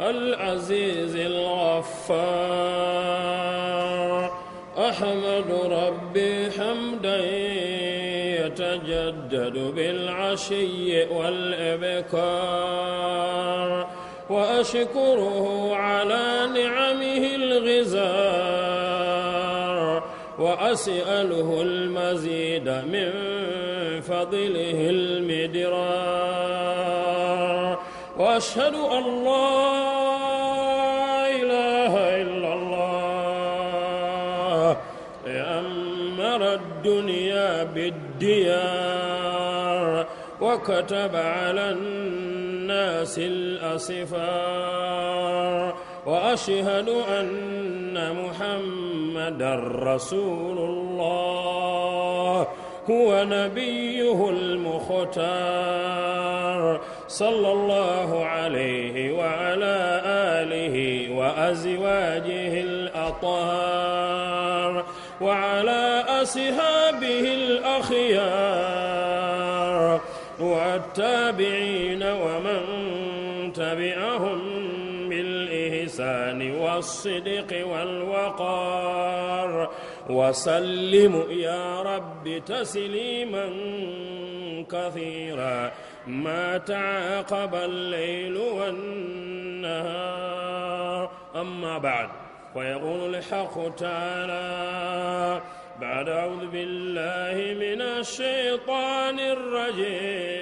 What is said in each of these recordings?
العزيز الغفار. أحمد ربي حمدا يتجدد بالعشي والإبكار. وأشكره على نعمه الغزار. وأسأله المزيد من فضله المدرار. وأشهد أن لا إله إلا الله. يأمر الدنيا بالديار وكتب على الناس الأصفار وأشهد أن محمدا رسول الله. هو نبيه المختار. صلى الله عليه وعلى آله وأزواجه الأطهار وعلى أصحابه الأخيار والتابعين ومن تبعهم بالإحسان والصدق والوقار. وسلم يا رب تسليما كثيرا. ما تعاقب الليل والنهار. أما بعد ويقول الحق تعالى بعد أعوذ بالله من الشيطان الرجيم.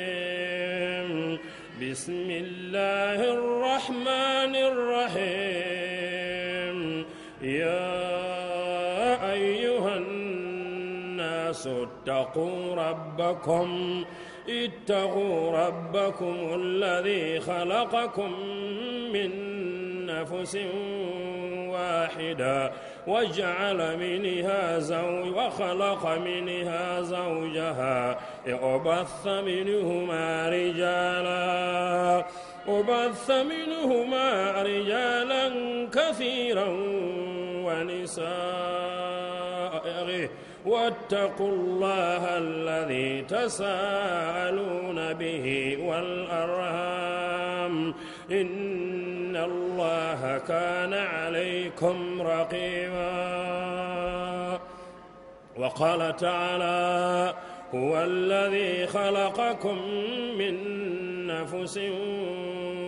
بسم الله الرحمن الرحيم. يا الناس اتقوا ربكم اتقوا ربكم الذي خلقكم من نفس واحدة وجعل منها زوج وخلق منها زوجها وبث منهما رجالا وبث منهما رجالا كثيرا ونساء. واتقوا الله الذي تساءلون به والأرham إن الله كان عليكم رقيبا. وقال تعالى هو الذي خلقكم من نفس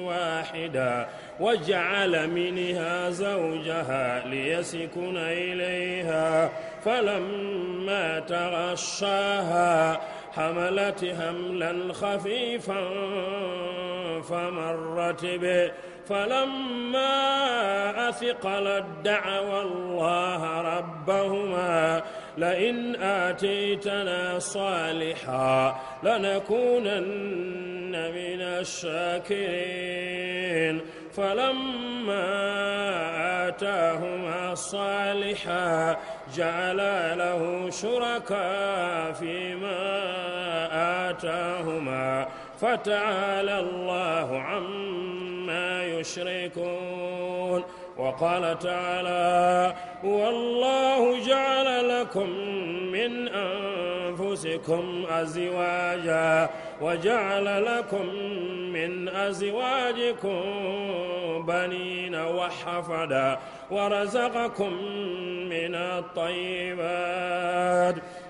واحدة وجعل منها زوجها ليسكن إليها فلما تغشاها حملت هملا خفيفا فمرت به. فلما أثقلت دعوى الله ربهما لئن آتيتنا صالحا لنكونن من الشاكرين. فلما آتاهما صالحا جعلا له شركاء فيما آتاهما فتعالى الله عما يشركون وقال تعالى والله جعل لكم من أنفسكم أزواجا وجعل لكم من أزواجكم بنين وحفدا ورزقكم من الطيبات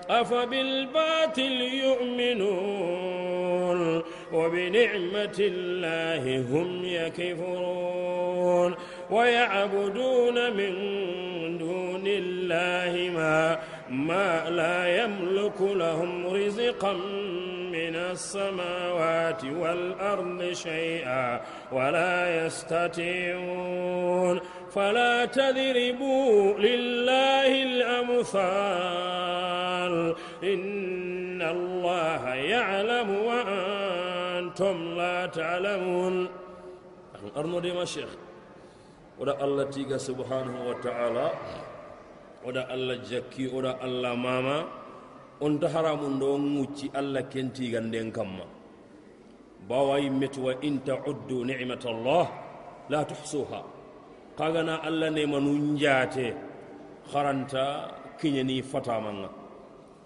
أفبالباطل يؤمنون وبنعمة الله هم يكفرون ويعبدون من دون الله ما ما لا يملك لهم رزقا من السماوات والأرض شيئا ولا يستطيعون. فلا تذربوا لله الأمثال. إن الله يعلم وأنتم لا تعلمون. أرنو دي ما شيخ. ودا الله تيغا سبحانه وتعالى. oɗa allah jakki oɗa allah mama on ta haramun ɗo ŋucci allah kentigan nden kamma. Bawa yimmeti wa in tauddu nicmata allah la tuhsuha. Kagana allah nemanu jaate haranta kiñani fatamanga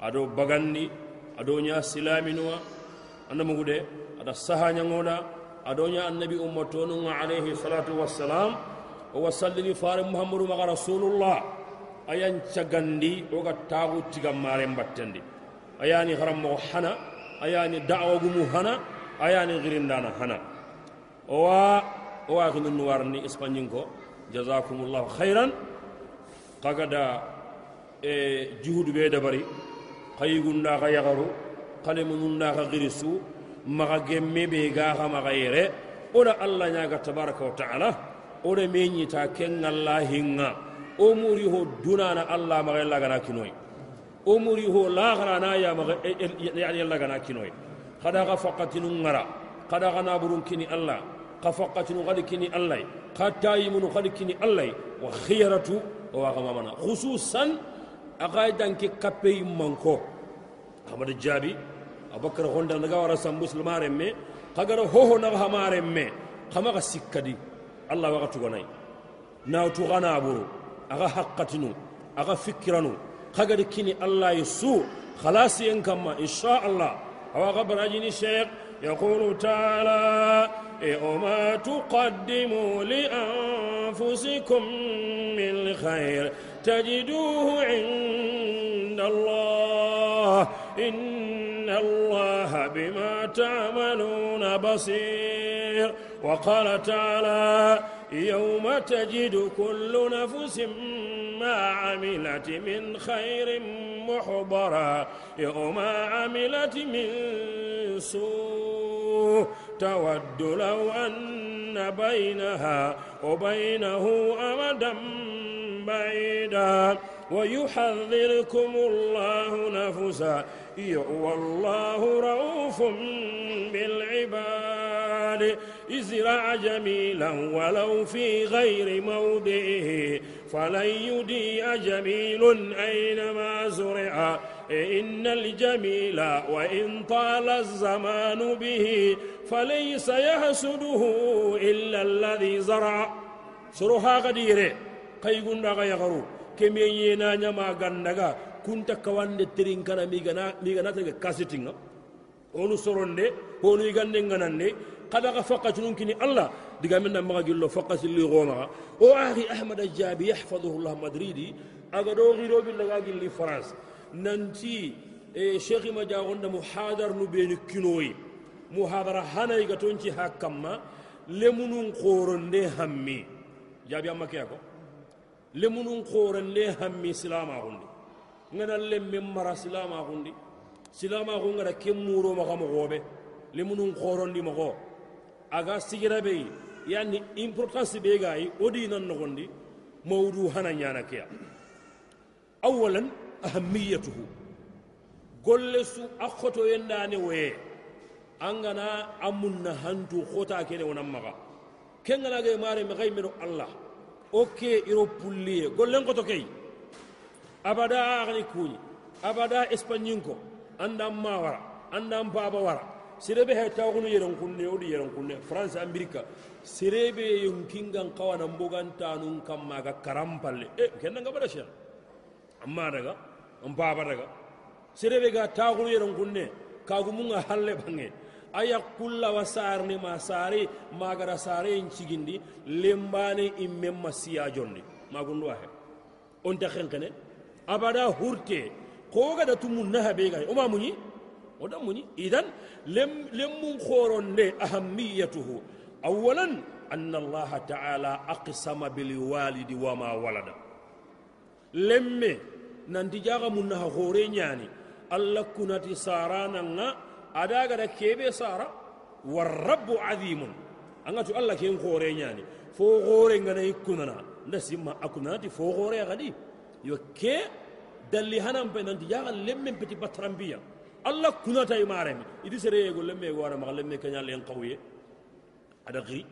aɗo bagandi aɗo ña silaminuwa andamugude aɗa sahañagoɗa aɗo ña annabi ummatonuga alayhi salatu wassalam o wasallini fare muhammadu maga rasulullah ayan cagandi oga tagu tigammaren battendi ayani haranmogo hana ayani da'awagumu hana ayani girindana hana. Owa owa hinunnu warni espagnin ko jasakumullahu hayran kagada e juhudu be dabari kayigunda ka yagaru kalemununda ka girisu maga gemme ɓe gaha maga yere oɗa allah ñaga tabaraka wa taala oɗa meñita kengallahinga allah hinga o muri ho dunana allah maga yalla gana kinoy o muri ho laghara na ya maga yani yalla gana kinoy kada ga faqatinu ngara kada ga naburun kini allah ka faqatinu gadi kini allah ka tayimunu gadi kini allah wa khiyaratu wa ga mamana khususan aga danke kappe manko amada jabi abakar honda naga wara sam muslimare me kagara hoho naga hamare me kama ga sikkadi allah waga tugonay nawtu gana buru aga haqqatinu aga fikranu kagadi kini allah yesu khalasi en kamma insha allah awa gabarajini sheikh يقول تعالى وما تقدموا لأنفسكم من خير تجدوه عند الله إن الله بما تعملون بصير وقال تعالى يوم تجد كل نفس ما عملت من خير محضرا. يوم عملت من سوء تود لو أن بينها وبينه أمدا بعيدا. ويحذركم الله نفسا. والله رؤوف بالعباد. ازرع جميلا ولو في غير موضعه. فلن يديء جميل أينما زرع. إن الجميل وإن طال الزمان به فليس يحسده إلا الذي زرع. سرها غديره كيغن غيغرو. كمي ينا نما غندغا كنت كوان ترين كان ميغنا ميغنا تك كاسيتينغ. onu soronde honu igande nganande قدغ فقط ممكن الله. دقا منا ما قال له فقط اللي غونا. واخي أحمد الجابي يحفظه الله مدريدي. اغدو غيرو بالله قال لي فرنسا. ننتي إيه شيخ ما جا غند محاضر نبين كنوي. محاضر هنا يغتونتي حكما لمنون قورن دي همي. جابي أما كياكو. لمنون قورن دي همي سلاما غندي ngana lemme mara silama gundi silama gunga da kemuro maga mogobe lemunun khoron di mogo aga sigira be yani importance be gayi odi nan no gondi mawdu hana nyana kiya awalan ahamiyatuhu golle su akhoto yendane we angana amunna hantu khota kene wonan maga. Kengana ge mare me gay allah. Oke iro pulliye gollen ko to kay abada agni kuni abada espanyinko andan ma wara andan baba wara. serebe hay taxunu yerenkunne oɗi yerenkunne france américa serebe yonkingan xawana mbogantanun kam maga karan palle. E kennanga bada cher amma daga n baba daga. Serebe ga taxunu yerenkunne kagumunga halle bange. A yakkullawa sarne ma sare magara sare en cigindi lembane immen ma siyajonde magunduwa he on ta xenqene abada hurte koogada tumu naha ɓe gay oma muñi ودموني. إذن لم لم خور لأهميته أولا أن الله تعالى أقسم بالوالد وما ولد. لم نانتي جاغا منها خورين يعني الله كنتي سارانا أدا غدا كيبي سارا. والرب عظيم. أنتو الله كين خورين يعني فو خورين غنا يكوننا نسيما أكوناتي فو خوري غدي. يوكي دلي هنم بين نانتي لم بتي بطرنبيا. allah kunatay maremi. Idi sereye golle meego wara maxa lemme keña len qawye ada xiri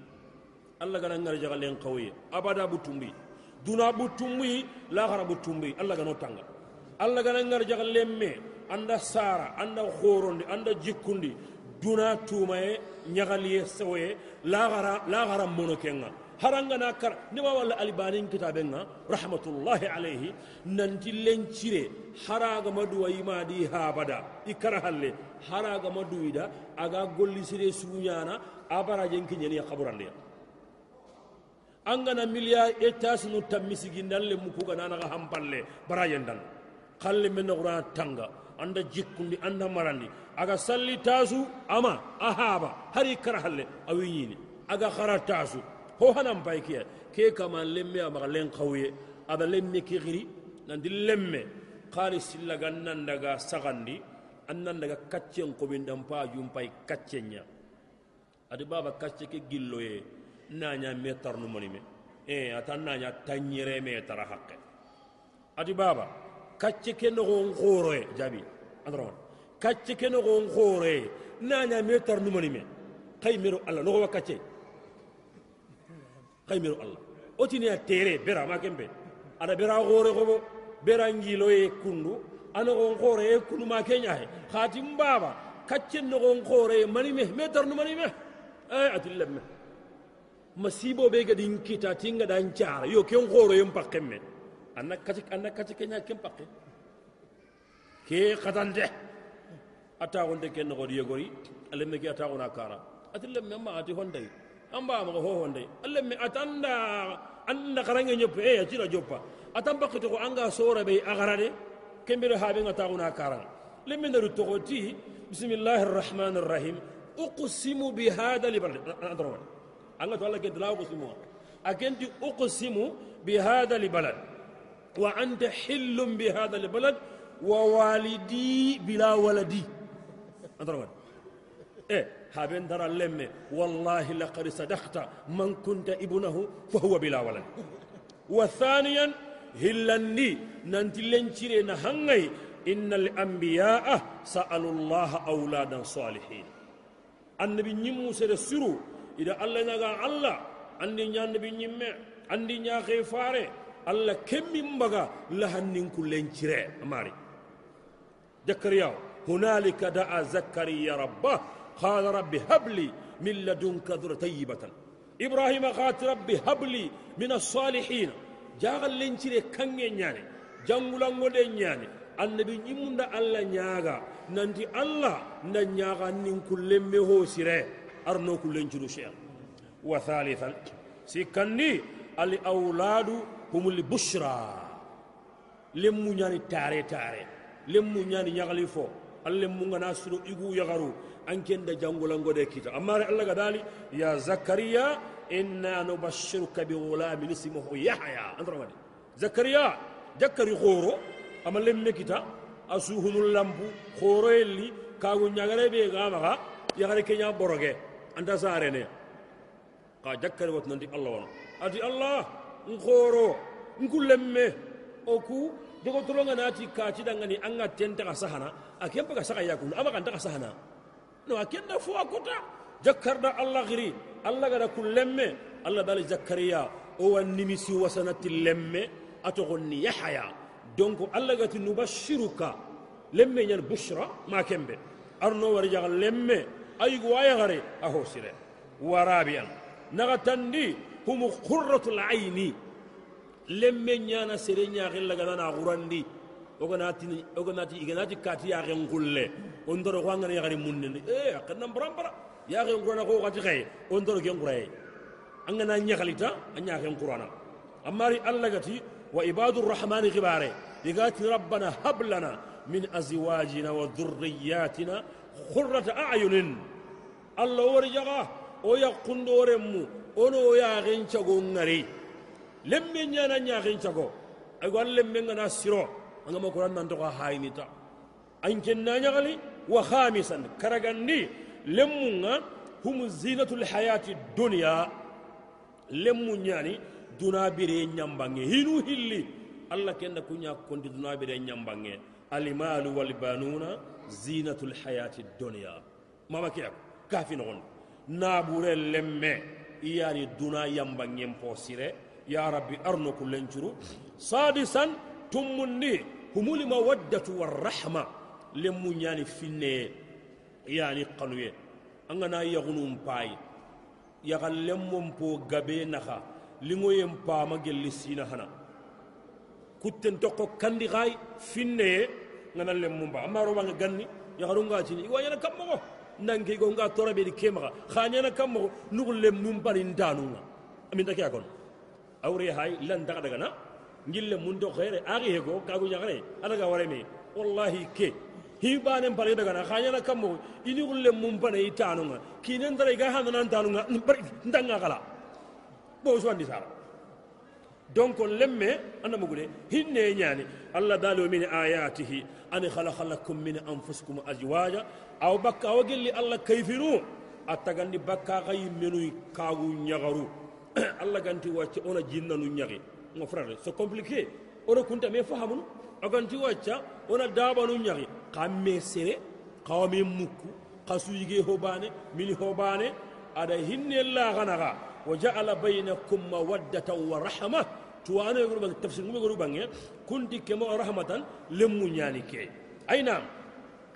allah gana ngarjaxa len qawye abada butumbi. Duna butumbi laxara butumbi. Allah gano tanga allah gana ngarjaxa lemme. Anda sara anda xorondi anda jikkundi duna tumaye ñaxaliye sewoye laxara laxara mono kenga. Harangana kar. Nima walla alibanin kitabenga rahmatullahi alayhi nanti lencire haraga maduwa imadi habada ikara halle haraga maduida aga golli sire suñana abarajen kiñeni kaburandeya angana miliya etasinu tammisigindal le mukugananaga hampalle barajen dan kalle men nogorana tanga anda jikkundi anda marandi. Aga salli tasu ama ahaba hari kara halle awi ñini aga khara tasu ho hanan paykiya. Ke kama lemme amaga len kawye ada lemme ke giri nandi lemme. Kali sillaga nan daga sagandi. Annan daga kaccen koɓindan pajum pay kaccenya adi baba kacce ke gilloye. Naña me tarnumonime e atan naña tañereme tara haqqe adi baba kacce ke nogon xooroye jaabi andarawan kacce ke nogon xooroye naña me tarnumonime xay mero allah nogowa kacce kaymero allah. O tiniya tere bera ma kembe. Aɗa bera hoore kobo bera ngilo ye kundu anogon hoore ye kundu ma keñahe hati mbaba kaccen nogon hoore manime me tarnu manime e atilla me masibo ɓe gadin kita tingaɗan cara yo ken hooroyen pakken men anna kati anna kati keña ken pakke. Ke katante attagonte ken nogodi yegori alemme ke attagona kara. Atilla me ma ati hondayi. Amba ma ho honde alle me atanda anda karange nyop e ya tira joppa atan bakito ko anga sora be agarade kembere habe ngata una karan le men daru to ti bismillahir rahmanir rahim uqsimu bi hada li adron anga to alla ke dalaw uqsimu agenti uqsimu bi hada li balad wa anta hillum bi hada li balad wa walidi bila waladi adron eh هابين درا لمي والله لقد صدقت من كنت ابنه فهو بلا ولد. وثانيا هلاني ننتلنشري نهنغي. إن الأنبياء سألوا الله أولادا صالحين. النبي نمو سر السرو. إذا الله نغا الله أني نيا النبي نمع أني نيا غفار الله كم مبغا لهن كل انشراء ماري ذكر هنالك دعا زكريا ربه. قال رب هب لي من لدنك ذر طيبة. إبراهيم قالت رب هب لي من الصالحين. جاغل لنشري كنجي نياني جنغل نغل نياني النبي نمون دا الله نياغا. ننتي الله نياغا نين كل مهو سيري أرنو كل لنشري شيئا وثالثا سيكني الأولاد هم البشرى. لم نياني تاري تاري. لم نياني يغلفو. اللي مونغا ناسرو إيغو يغرو. An kenda jangulangode kita amma allah ga dali ya zakariya inna nubashshiruka bi ghulamin ismuhu yahya andramadi zakariya jakkari khoro ama lemme kita asuhunul lampu khoro elli kagu nyagare be gamaga yagare kenya boroge anta sarene ka jakkari wat nandi allah wono ati allah nkhoro nkulemme oku dogo toronga nati kati dangani anga tenta ka sahana akempa ka saka yakun ama kan ta ka sahana no akenda fo akota jakkarda allah giri allah gada kullemme allah bali zakariya o wannimisi wasanati lemme atogonni yahaya donc allah gati nubashiruka lemme ñan bushra ma kembe arno wari jaga lemme aygo wayagare a hosire warabian naga tandi humu qurratul ayni lemme ñana sere ñaxillaganana xurandi oganati oganati iganati kati ya gen gulle on doro ko ngani yagari munne e akanna brambara ya gen qur'ana ko gati khay on doro gen qur'ay angana nyagalita anya gen qur'ana amari allah gati wa ibadur rahman ghibare igati rabbana hab lana min azwajina wa dhurriyyatina qurrata a'yunin allah wori jaga o yaqundore mu ono ya gen chago ngari lemme nyana nya gen chago ay gon lemme ngana siro anga ma kuran nan to ha haynita an kenna nyagali wa khamisan karagandi lemmunga hum zinatul hayati dunya lemmu nyani duna bire nyambange hinu hilli allah kenda kunya kondi duna bire nyambange alimalu wal banuna zinatul hayati dunya mama kiya kafi non nabure lemme iyani duna yambange posire ya rabbi arno kullenchuru sadisan هم المودة والرحمة لم يعني فيني يعني قنوية أنا يغنون باي يغن لمم بو غبينها لنو ينبا مجل هنا كتن تقو كندي غاي فيني أنا لمم با أما روما غني يغنون غاجيني يوانيا كمغو نانكي غنغا تربي دي كيمغا خانيا كمغو نغل لمم بالي ندانونا أمين تكي أكون أوري هاي لن تقدغنا ngille mun do xere axi hego kagu ñaxare adaga wareme wallahi ke. Hibanen pare daga na khanyana kammo ini gulle mum bane itanunga. Kinen dara ga hanana tanunga ndanga kala. Bo so andi sara. Donc lemme anda mugude hinne nyani allah dalu min ayatihi an khalaqa lakum min anfusikum azwaja. Aw bakka aw gelli allah kayfiru. Attagandi bakka gay menu kagu nyagaru. Allah ganti wacce ona jinnanu nyagi mo frère c'est compliqué ora kunta me fahamun aganti wacca ona dabanu ñahi xa me sere xawa me mukku xa suyige hobane mini hobane ada hinne laxanaxa wa jaala baynakum mawaddatan wa rahma tuwano yegonu bange tafsir ngume gonu bange kunti kema rahmatan lemmu ñani ke ay nam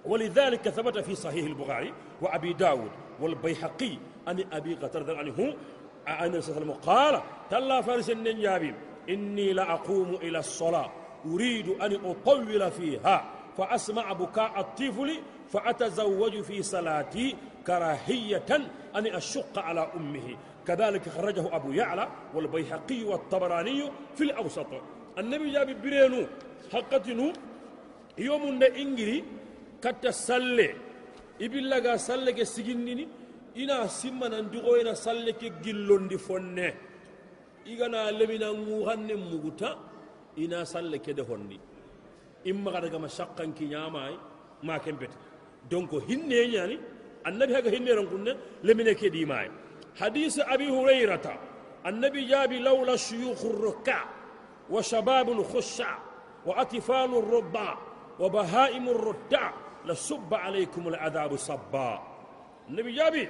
ولذلك ثبت في صحيح البخاري وابي داود والبيحقي عن ابي قتاده عنه عن النبي صلى الله عليه وسلم قال تلا فارس النجابي إني لاقوم إلى الصلاة. أريد أن أطول فيها. فأسمع بكاء الطفل فأتزوج في صلاتي كراهية أن أشق على أمه. كذلك خرجه أبو يعلى والبيهقي والطبراني في الأوسط. النبي جاب برينو حقتنو يوم إنجري كتا سلي. إبلا سلي سجنني simmana ndigo ina salle ke gillondi fonne igana lemina nguhanne muguta ina salle kede honni imma kada gama shakkan ki nyamai ma kempet donc hinne nyani annabi haga hinne ran kunne lemine ke di mai hadith abi hurairata annabi jabi laula shuyukh ar-ruk'a wa shabab al-khusha wa atfal ar-rubba wa bahaim subba alaykum al-adab sabba annabi jabi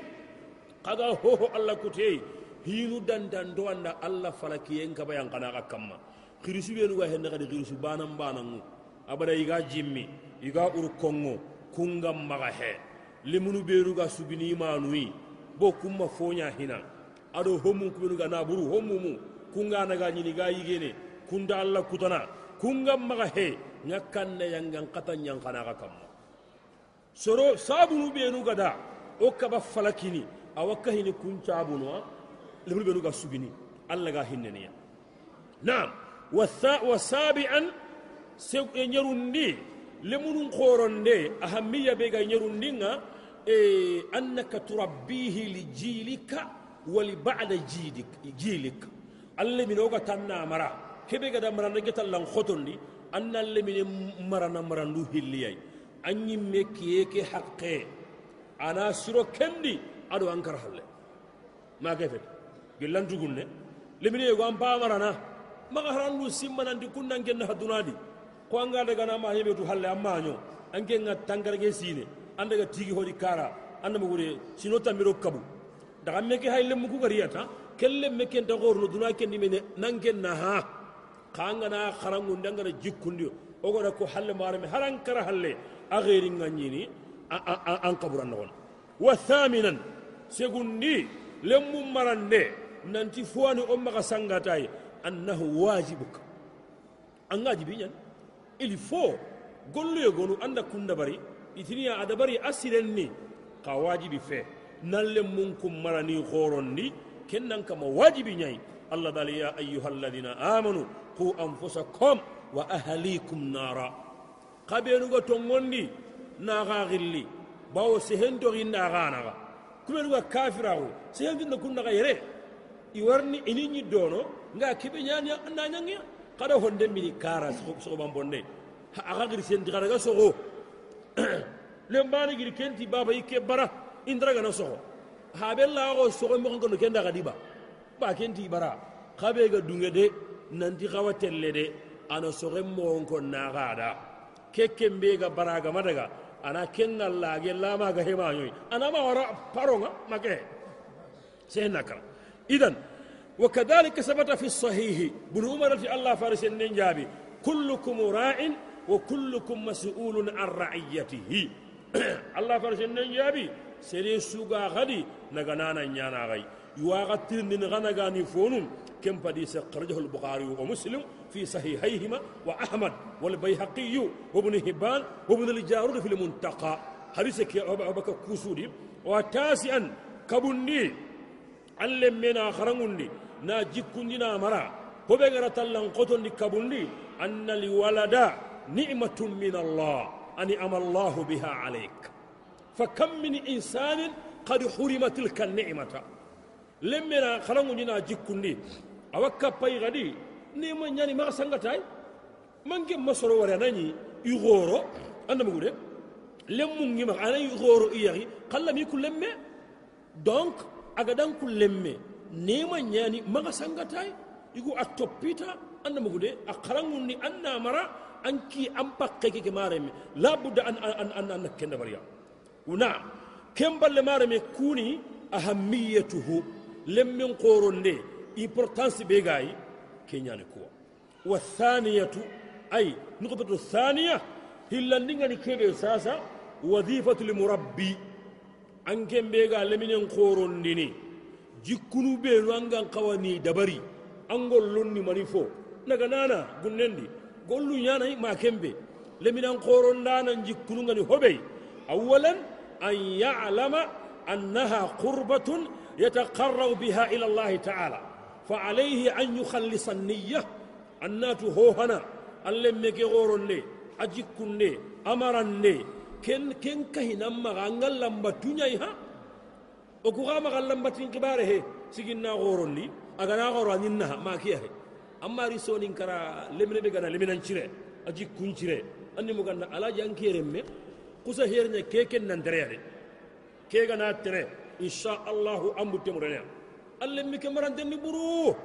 kaga ho ho allah kutei hinu dandan do anda allah falakiyen kaba yang kana ka kamma. Khirisu benu ga henne kadi khirisu banan banangu abada iga jimmi iga ur kongo kunga maga he. Limunu be ga subini manui bo kumma fonya hina. Ado homu kubenu ga naburu homu mu. Kunga naga nyini ga yigene kunda allah kutana. Kunga maga he ngakanne yangan katan yang kana ka kamma. Soro sabunu benu nuga da o kaba falakini awakka hini kun cabunuwa benu ga subini alla ga hinne ne na'am وسابعا ينيروندي لمن خورندي أهمية بيغا ينيروندينا إيه أنك تربيه لجيلك ولبعد جيلك جيلك. اللي من اوغا تنا مرا. كبيغا دا مرا نجت لأن خوتوندي أن اللي من مرا مرا نو هلياي أني مكيكي حقي. أنا سرو كندي أدو أنكر حلي. ما كيف gellan dugunne. Lemine yego an pamarana maga harandu simmanandi kunnan kenna haddunadi ko anga daga na ma heɓe tu halle ammaño anke ga tangarage sine. An daga tigi hoɗi kara. Annama gure sino tammiro kabu. Daga meke hay lemmu kugariyata kelle mekenta horno duna kendi mene nanken na ha. Kangana harangundi angana jikkundi ogona ko halle marame. Haran kara halle. A heri gañini an kaburan nogona wa thaminan. Segundi. Lemmu marande. Nanti fuani o maga sangatai annahu wajibuk an wajibi ñan il faut golloyo gonu anda kunda bari itiniya ada bari asiren ni ka wajibi fe nalle mun kum marani horondi kennan kama wajibi ñayi allah dali ya ayuha alladina amanu qu anfusakum wa ahlikum nara kaɓenuga tongondi naxa xilli bawo sehentoxi ndaxanaxa kuɓenuga kafiraxu sehentinna kunnaxa yere ɗi warni e ini ñiddono nga keɓe ñani anda ñangeya kaɗa honde mbini kara sogoɓan bonne. Axa giri senti xadaga soxo lembane giri kenti baba i ke bara indaragana soxo xa ɓe laxo soxo moxankano ke ndaxa ɗiɓa. Ɓa kenti bara. Xa ɓega dunge de nanti xawa telle de ana soxe moxonko naxaɗa ke ke mbega baragama daga ana kengallage lamaga hemañoy anama wara paronga make? Se nakara idan وكذلك ثبت في الصحيح بن عمر في الله فارس النجابي كلكم راع وكلكم مسؤول عن رعيته. الله فارس النجابي سري سوغا غدي نغنانا نيانا غي يواغتين غنغاني فونم كم بديس خرجه البخاري ومسلم في صحيحيهما وأحمد والبيهقي وابن هبان وابن الجارود في المنتقى. حديثك يا أبا أبا كوسودي. وتاسعا كبني علم منا خرنغني نا جيكوندي نا مرا هو تلان قطن كبني أن الولد نعمة من الله أن أم الله بها عليك فكم من إنسان قد حرم تلك النعمة لمنا خرنغني نا جيكوندي أوكا باي غدي نيما نياني ما سانغاتاي مانجي مسورو ورا ناني يغورو أنا مقول lemmu ngima ana goro iyari kala mi kulemme donc aga dan kullemme nema nyani maga sangatai igu atopita anda mugude a karangundi anna mara anki an pakke ke mareme labudda an an an an kenda bariya una kemballe mareme kuni ahamiyatuhu. Lemmen qoronde importance be gayi kenyani kuwa. Wa thaniyatu ay nuqtatu thaniya hillandingani kebe sasa wadhifatu limurabbi an kembe ga leminen korondini jikkunu benu an gan kawani dabari an gollonni mani fo naga nana gunnendi gollu ñanayi ma kembe leminan korondanan jikkunu ngani hoɓey awalan an yalama annaha qurbatun yataqarrabu biha ila allahi taala fa alayhi an yukhallisa niya annatu hohana an lemme ke koronde a jikkunde amaranne ken ken kahinan maga an gan lambatuñayi ha o ku xa maxa lambatin xibare he? Siginna xorondi a gana xoro anin naxa makiya he? An mari sonin kara lemine be gana leminan cire a jikkun cire. Anni mo ganna alaji an kusa herña ke ken nantereya de. Ke gana tere inchallahu an butte murenea an lemmi ke marantenni ɓuru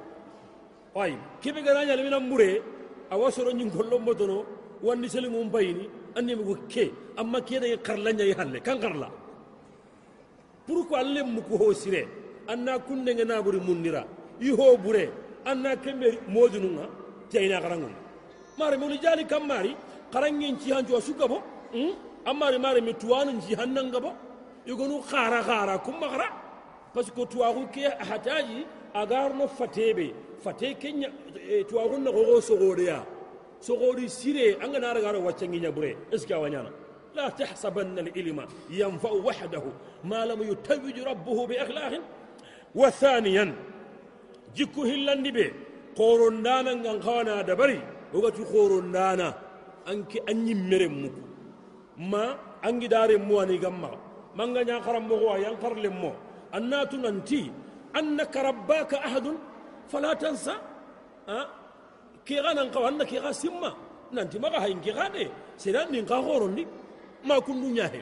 ay kebe ganaña leminan ɓure awa soro ñingollo motono wandi bayini anne mugu ke amma kiyada ye karla ɲayi halle kan karla pour que alle muku ho sire an na kunnenge naburi munnira i ho bure an na kembe modununga tiyayina karangun mari mulu jali kam mari karangen ci hanjo suka bo amari mari mi tuwanu ci hannanga bo igonu khara khara kumma khara parce que tuwaku ke hataji agarno fatebe fate kenya tuwaku na gogo sogodeya sogori sire an ga nara gara waccan ginya bure iska wanyana la tahsabanna al-ilma yanfa'u wahdahu ma lam yutawwij rabbuhu bi akhlaqin wa thaniyan jikku hillandi be qorondana ngan kawana da bari ogatu qorondana anki anyi mere muku ma angi dare mu ani gamma manga nya karam mo wa yan karle mo annatu nanti annaka rabbaka ahadun fala tansa ke ga nan ka wannan ke ga simma nan ti maka hayin ke ga de sai nan nin ka horon ni ma kun dunya he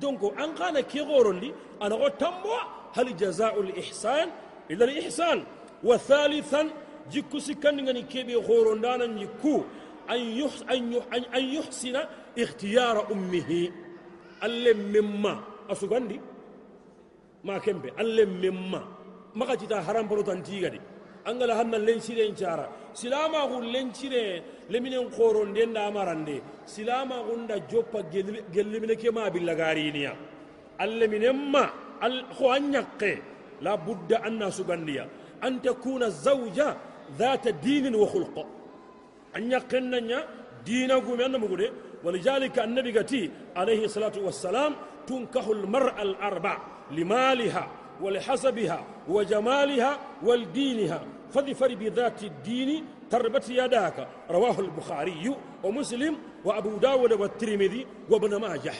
donc an kana ke horon ni ana ko tambo hal jazaa'ul ihsan ila al ihsan wa thalithan jikku sikkan ngani kebe horon danan jikku an yuhs an an yuhsina ikhtiyara ummihi alle mimma asugandi ma kembe alle mimma maka cita haram polo tan tigadi angala hanna lencire cara silama gun lencire leminen koron den da marande silama gunda joppa gellimine ke ma billa gariniya alleminen ma al anyakke la budda anna sugandiya an takuna zawja ذات دين وخلق أن يقنن دينه من مغده ولذلك النبي عليه الصلاة والسلام تنكح المرأة الأربع لمالها ولحسبها وجمالها ولدينها فظفر بذات الدين تربت يداك. رواه البخاري ومسلم وأبو داود والترمذي وابن ماجه.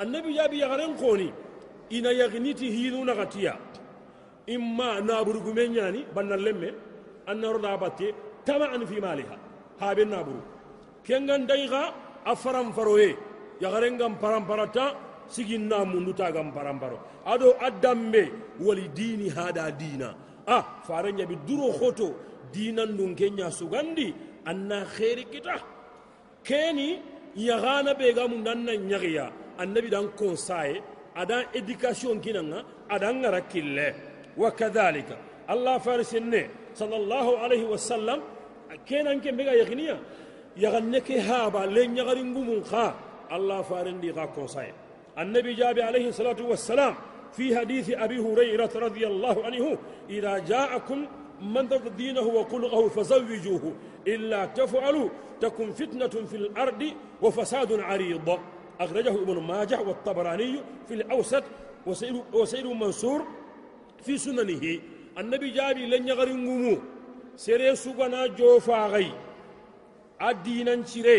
النبي جابي يغرين قوني إن يغنيتي هينو نغتيا. إما نابر يعني بنا اللمة أن باتي تمعا في مالها. هابي النابر كنغان دايغا أفرم فروي. يغرين غم فرم فرتا سيجين نامو نتا غم فرم فرو أدو أدامي ولديني هذا دينا a faranya bi duro khoto dinan nun kenya sugandi anna khairi kita keni yagana be ga mun dan nan nyagiya annabi dan konsaye adan education kinanga adan ngara kille wa kadhalika allah farisinne sallallahu alaihi wasallam kenan ke mega yagniya yaganne ke haba le nyagari ngumun kha allah farindi ga konsaye annabi jabi alaihi salatu wassalam في حديث أبي هريرة رضي الله عنه إذا جاءكم من ضد دينه وقلقه فزوجوه إلا تفعلوا تكن فتنة في الأرض وفساد عريض. أخرجه ابن ماجه والطبراني في الأوسط وسيد منصور في سننه. النبي جابي لن يغرنغمو. سيري سوغنا جوفا غي الدين انشري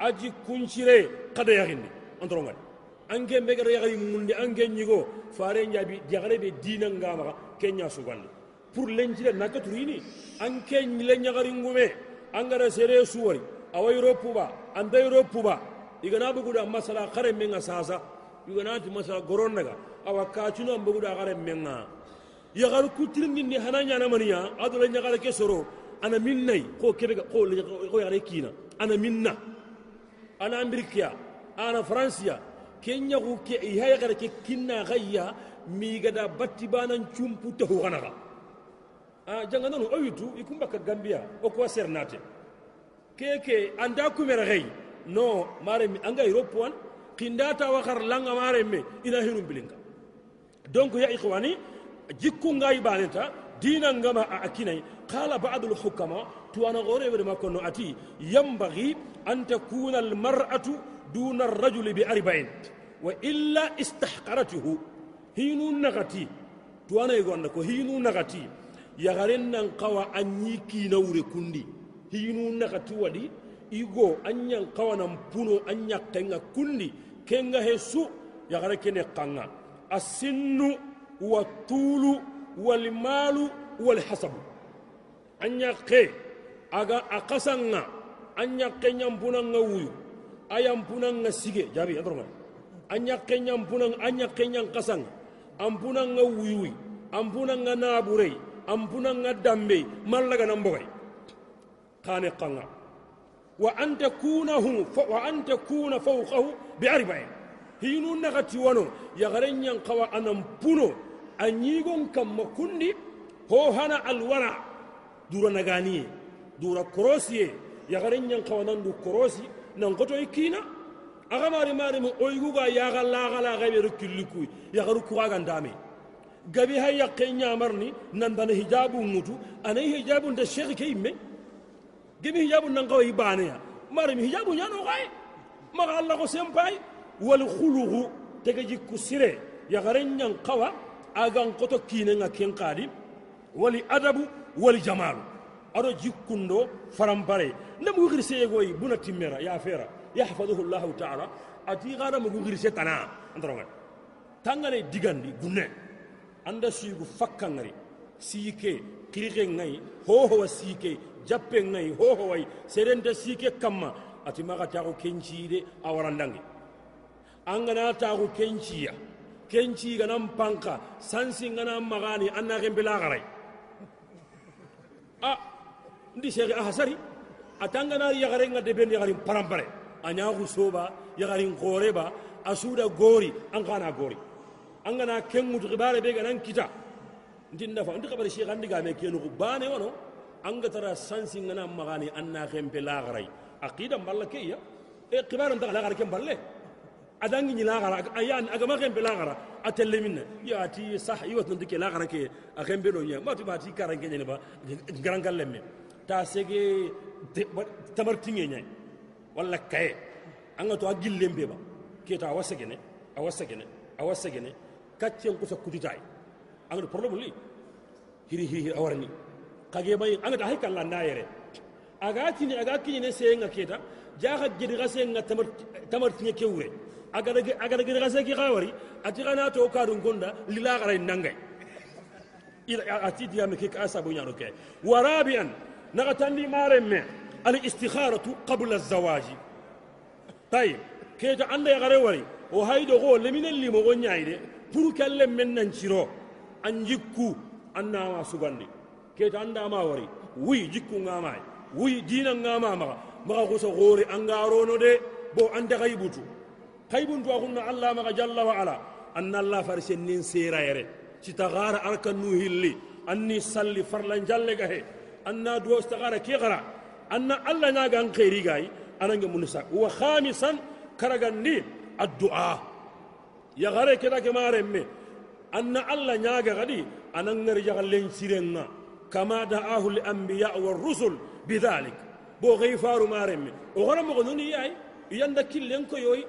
أجي كنشري قد يغني انترون angen megara yagari mundi anke nyigo fare nyabi diagare be dina ngama kenya sugalle pour lenjira naka turini anken nyile nyagari ngume angara sere suwari awa europe ba anda europe ba igana bu guda masala khare menga sasa igana ti masala goronnaga awa kaatino am bu guda menga. Yagar kutir min ni hananya na maniya adula nyagara ke soro ana min minnay ko kebe ko ko yare kina ana minna. Ana amerika ana francia kenya ku ke ihaya gara ke kinna gayya mi gada batti banan chumpu to hanaga a janga nanu oyitu ikumba ka gambia o ko sernate keke anda kumera gay no mare mi anga europe wan kindata wakar langa mare me ina hinu bilinga donc ya ikhwani jikku ngai baneta dina ngama a akinai qala ba'd al hukama to ana gore be makono ati yambaghi an takuna al mar'atu دون الرجل بأربعين وإلا استحقرته. هينو نغتي. توانا يقول لك هينو نغتي. يغرن نقوى أني كي نوري كندي. هينو نغتي ودي إيغو أن ينقوى نمبونو أن يقنغ كندي. كنغ هسو يغرن كنقنغ السن والطول والمال والحسب. أن يقى أغا أقسنغ أن يقى ينبونا ويو. ayam punang nga sige jabi andronga anya kenya punang anya kenya kasang ampuna nga wuyuwi ampuna nga naburei ampuna nga dambe mallaga nambogay kane kanga. Wa an takunahu wa an takuna fawqahu bi arba'in hinu nagati wano yagarenyan qawa anam puno anyigon kam makundi ho hana alwara. Dura naganiye dura korosiye. Yagarenyan qawa nandu korosi nan goto ikina aga mari mari mu oygu ga ya ga la ga la ga be rukilliku ya ga ruku ga ndame gabi hay ya kenya marni nan dan hijabu mutu anai hijabu da shekhi ke imme gabi hijabu nan kawai bane ya mari mi hijabu gai maga Allah ko senpai wal khuluhu tege jikku sire ya garen nyan kawa agan koto kine nga ken qadi wali adabu wali jamalu ado jikkundo farampare ndamu girse yegoyi buna timmera ya fera yahfaduhu llahu taala ati gara mugu xirise tana antaronga tangane digandi gunne anda siigu fakkangari siike kirike ngai hohowa siike jappe ngai hohowai serenta siike kamma ati maga taxu kenciide awarandangi angana taxu kenciya kenci ganan panka sansi ngana magani an na xembelaxaray a ndi shege a hasari a tangana ya garenga deɓen yaxarin parampare anya husoba yagare ngore ba asuda gori an kana gori an gana kengu to gibare be ganan kita ndin dafa ndi kabari sheikh andi ga me kenu bane wono an tara sansi ngana magani anna kempe lagarai aqida mballa keya e qibara nda lagare kem balle adangi ni lagara ayan agama kempe lagara atelle minna ya ti sah yiwat ndike lagara ke a kempe nya matu bati karanke ne ba garangal lemme ta sege tamartiŋe ñayi walla kaye an ga to a gillen be ba keta awa segene awa segene awa segene kaccen kusa kutitayi an ga problème li hiri hiri hiri awarni kage bayi an ga ta hay kala na yere aga tini aga kini ne se nga keta jaga gidi ga se nga tamar tamartiŋe kewure aga daga aga daga ga se ki khawari ati kana to ka dun gonda lila garay nangay ati diyame ke ka sabu nyaro ke warabian نغتني مارم الاستخارة قبل الزواج طيب كيجا عند يغروري وهيدو غو لمن اللي مغني men nan ciro an jikku an nama sugandi keta anda ma wari wi jikku ngama wi dina ngama ma ma ko so gore an garono de bo an da gaibutu kaibun to kunna allah ma jalla wa ala an allah farsen nin sera yere ci tagara arkan nu hilli anni salli farlan jalle gahe anna duwa istagara ke gara anna allah na gan khairi gai ananga munisa wa khamisan karagandi addu'a ya gare ke da ke mare me anna allah ñaaga kadi anan ngarjaga len sirenga kama da'ahu al-anbiya war-rusul bidhalik bo xey faru maremme o xora mogo noni yaay yanda killen ko yoy